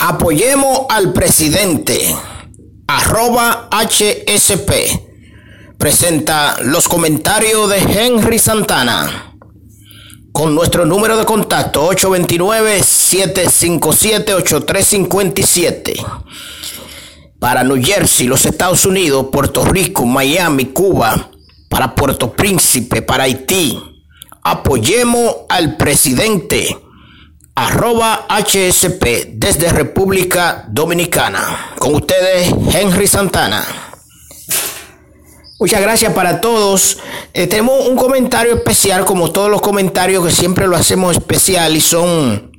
Apoyemos al presidente. Arroba HSP. Presenta los comentarios de Henry Santana. Con nuestro número de contacto 829-757-8357. Para New Jersey, los Estados Unidos, Puerto Rico, Miami, Cuba. Para Puerto Príncipe, para Haití. Apoyemos al presidente arroba HSP desde República Dominicana. Con ustedes, Henry Santana. Muchas gracias para todos. Eh, tenemos un comentario especial, como todos los comentarios que siempre lo hacemos especial y son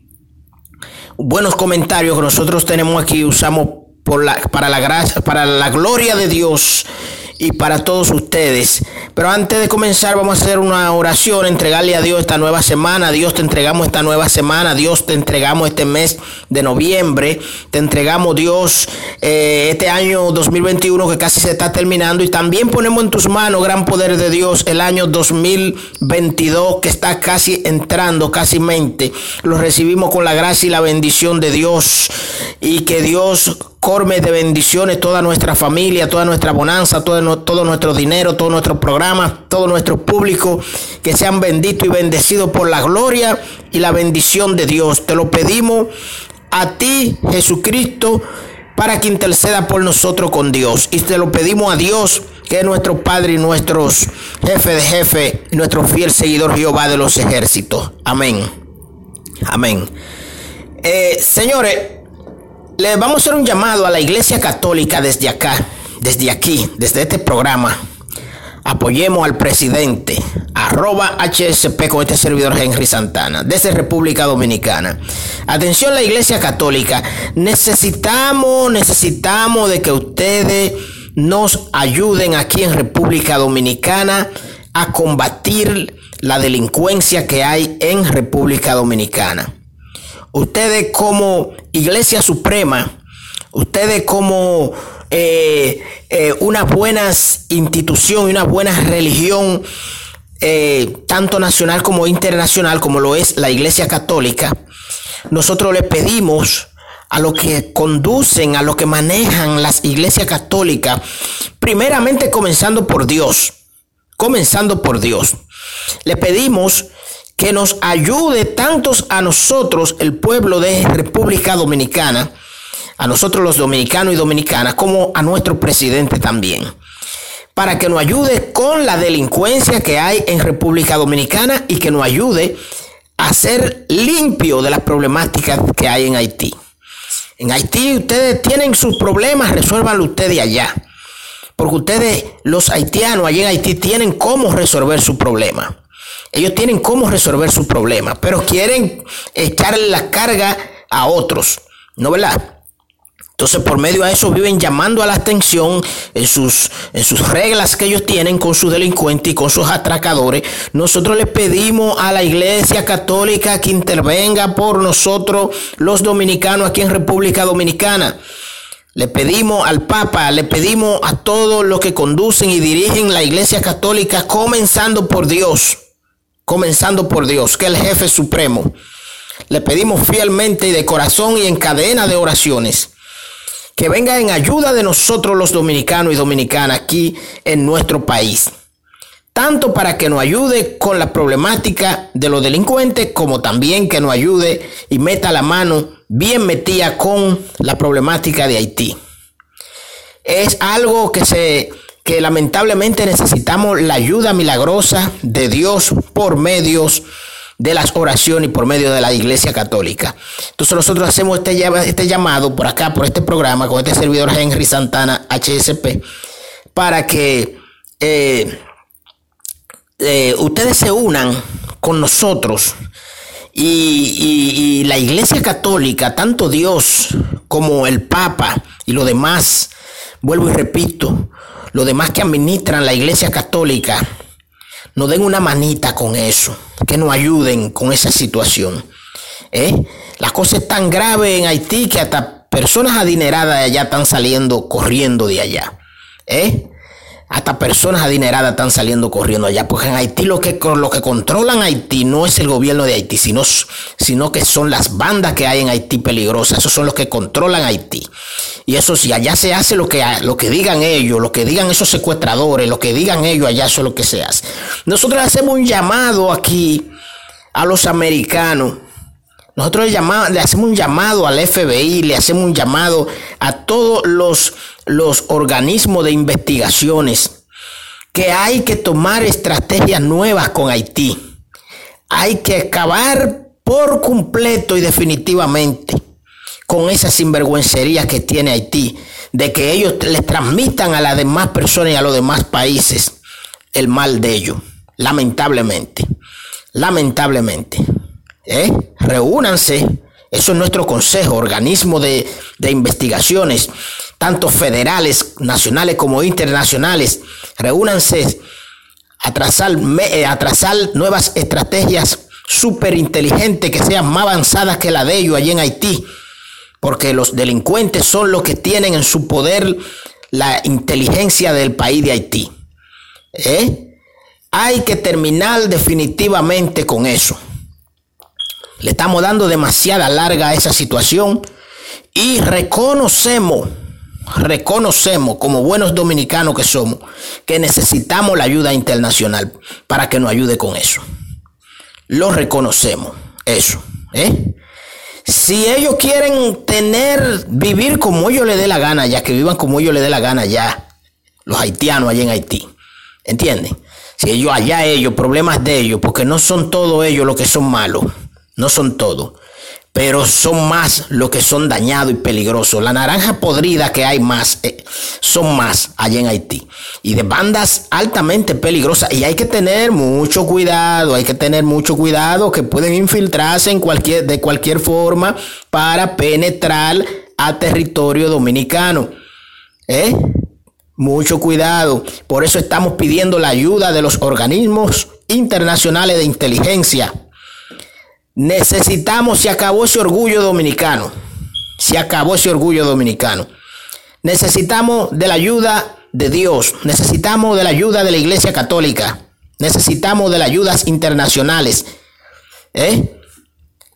buenos comentarios que nosotros tenemos aquí, usamos por la, para, la para la gloria de Dios y para todos ustedes. Pero antes de comenzar vamos a hacer una oración, entregarle a Dios esta nueva semana. Dios te entregamos esta nueva semana. Dios te entregamos este mes de noviembre. Te entregamos Dios eh, este año 2021 que casi se está terminando. Y también ponemos en tus manos, gran poder de Dios, el año 2022 que está casi entrando, casi mente. Lo recibimos con la gracia y la bendición de Dios. Y que Dios corme de bendiciones toda nuestra familia, toda nuestra bonanza, todo, nuestro dinero, todo nuestro programa, todo nuestro público, que sean benditos y bendecidos por la gloria y la bendición de Dios. Te lo pedimos a ti, Jesucristo, para que interceda por nosotros con Dios. Y te lo pedimos a Dios, que es nuestro Padre y nuestro jefe de jefe, nuestro fiel seguidor Jehová de los ejércitos. Amén. Amén. Eh, señores, le vamos a hacer un llamado a la Iglesia Católica desde acá, desde aquí, desde este programa. Apoyemos al presidente, arroba HSP con este servidor Henry Santana, desde República Dominicana. Atención la Iglesia Católica, necesitamos, necesitamos de que ustedes nos ayuden aquí en República Dominicana a combatir la delincuencia que hay en República Dominicana ustedes como Iglesia Suprema, ustedes como eh, eh, una buena institución y una buena religión, eh, tanto nacional como internacional, como lo es la Iglesia Católica, nosotros le pedimos a los que conducen, a los que manejan las iglesias católicas, primeramente comenzando por Dios, comenzando por Dios. Le pedimos que nos ayude tantos a nosotros, el pueblo de República Dominicana, a nosotros los dominicanos y dominicanas, como a nuestro presidente también, para que nos ayude con la delincuencia que hay en República Dominicana y que nos ayude a ser limpio de las problemáticas que hay en Haití. En Haití ustedes tienen sus problemas, resuélvanlo ustedes allá. Porque ustedes, los haitianos allá en Haití, tienen cómo resolver su problema. Ellos tienen cómo resolver su problema, pero quieren echarle la carga a otros, ¿no verdad? Entonces, por medio de eso viven llamando a la atención en sus, en sus reglas que ellos tienen con sus delincuentes y con sus atracadores. Nosotros les pedimos a la Iglesia Católica que intervenga por nosotros, los dominicanos aquí en República Dominicana. Le pedimos al Papa, le pedimos a todos los que conducen y dirigen la Iglesia Católica, comenzando por Dios comenzando por Dios, que es el jefe supremo. Le pedimos fielmente y de corazón y en cadena de oraciones que venga en ayuda de nosotros los dominicanos y dominicanas aquí en nuestro país. Tanto para que nos ayude con la problemática de los delincuentes, como también que nos ayude y meta la mano bien metida con la problemática de Haití. Es algo que se que lamentablemente necesitamos la ayuda milagrosa de Dios por medios de las oraciones y por medio de la Iglesia Católica. Entonces nosotros hacemos este, este llamado por acá, por este programa, con este servidor Henry Santana HSP, para que eh, eh, ustedes se unan con nosotros y, y la Iglesia Católica, tanto Dios como el Papa y lo demás, vuelvo y repito, los demás que administran la iglesia católica, nos den una manita con eso, que nos ayuden con esa situación. ¿eh? La cosa es tan grave en Haití que hasta personas adineradas de allá están saliendo corriendo de allá. ¿eh? Hasta personas adineradas están saliendo corriendo allá, porque en Haití lo que, lo que controlan Haití no es el gobierno de Haití, sino, sino que son las bandas que hay en Haití peligrosas, esos son los que controlan Haití. Y eso si allá se hace lo que, lo que digan ellos, lo que digan esos secuestradores, lo que digan ellos, allá eso es lo que se hace. Nosotros hacemos un llamado aquí a los americanos nosotros le, le, hacemos un llamado al FBI, le hacemos un llamado a todos los, los organismos de investigaciones que hay que tomar estrategias nuevas con Haití. Hay que acabar por completo y definitivamente con esa sinvergüencería que tiene Haití, de que ellos les transmitan a las demás personas y a los demás países el mal de ellos, lamentablemente, lamentablemente. ¿eh? reúnanse. Eso es nuestro consejo, organismo de, investigaciones, tanto federales, nacionales como internacionales. Reúnanse a trazar, eh, a trazar nuevas estrategias súper inteligentes que sean más avanzadas que la de ellos allí en Haití. Porque los delincuentes son los que tienen en su poder la inteligencia del país de Haití. ¿Eh? Hay que terminar definitivamente con eso. Le estamos dando demasiada larga a esa situación y reconocemos, reconocemos como buenos dominicanos que somos, que necesitamos la ayuda internacional para que nos ayude con eso. Lo reconocemos, eso. ¿eh? Si ellos quieren tener, vivir como ellos les dé la gana, ya que vivan como ellos les dé la gana ya, los haitianos allá en Haití, ¿entienden? Si ellos allá ellos, problemas de ellos, porque no son todos ellos los que son malos no son todos, pero son más los que son dañados y peligrosos. La naranja podrida que hay más, eh, son más allá en Haití. Y de bandas altamente peligrosas. Y hay que tener mucho cuidado, hay que tener mucho cuidado que pueden infiltrarse en cualquier, de cualquier forma para penetrar a territorio dominicano. ¿Eh? Mucho cuidado. Por eso estamos pidiendo la ayuda de los organismos internacionales de inteligencia Necesitamos, se acabó ese orgullo dominicano. Se acabó ese orgullo dominicano. Necesitamos de la ayuda de Dios. Necesitamos de la ayuda de la Iglesia Católica. Necesitamos de las ayudas internacionales. ¿eh?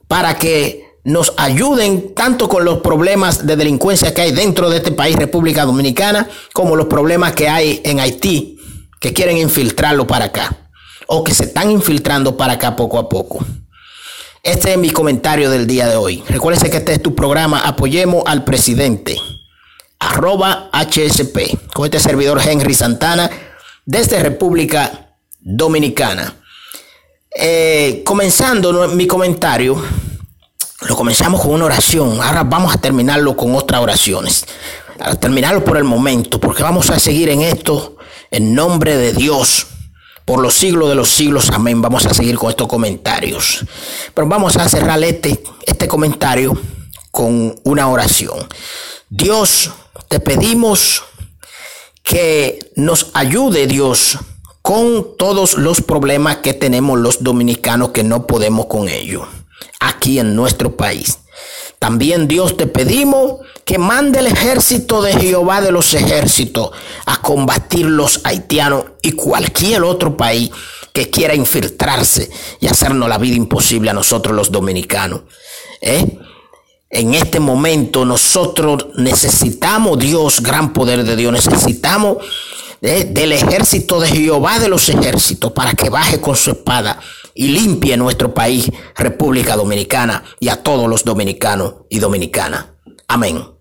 Para que nos ayuden tanto con los problemas de delincuencia que hay dentro de este país, República Dominicana, como los problemas que hay en Haití, que quieren infiltrarlo para acá. O que se están infiltrando para acá poco a poco. Este es mi comentario del día de hoy. Recuérdense que este es tu programa Apoyemos al Presidente. Arroba HSP. Con este servidor Henry Santana desde República Dominicana. Eh, comenzando mi comentario, lo comenzamos con una oración. Ahora vamos a terminarlo con otras oraciones. A terminarlo por el momento, porque vamos a seguir en esto en nombre de Dios por los siglos de los siglos. Amén. Vamos a seguir con estos comentarios. Pero vamos a cerrar este, este comentario con una oración. Dios, te pedimos que nos ayude Dios con todos los problemas que tenemos los dominicanos que no podemos con ellos aquí en nuestro país. También Dios te pedimos que mande el ejército de Jehová de los ejércitos a combatir los haitianos y cualquier otro país que quiera infiltrarse y hacernos la vida imposible a nosotros los dominicanos. ¿eh? En este momento nosotros necesitamos Dios, gran poder de Dios, necesitamos del ejército de Jehová de los ejércitos para que baje con su espada y limpie nuestro país, República Dominicana, y a todos los dominicanos y dominicanas. Amén.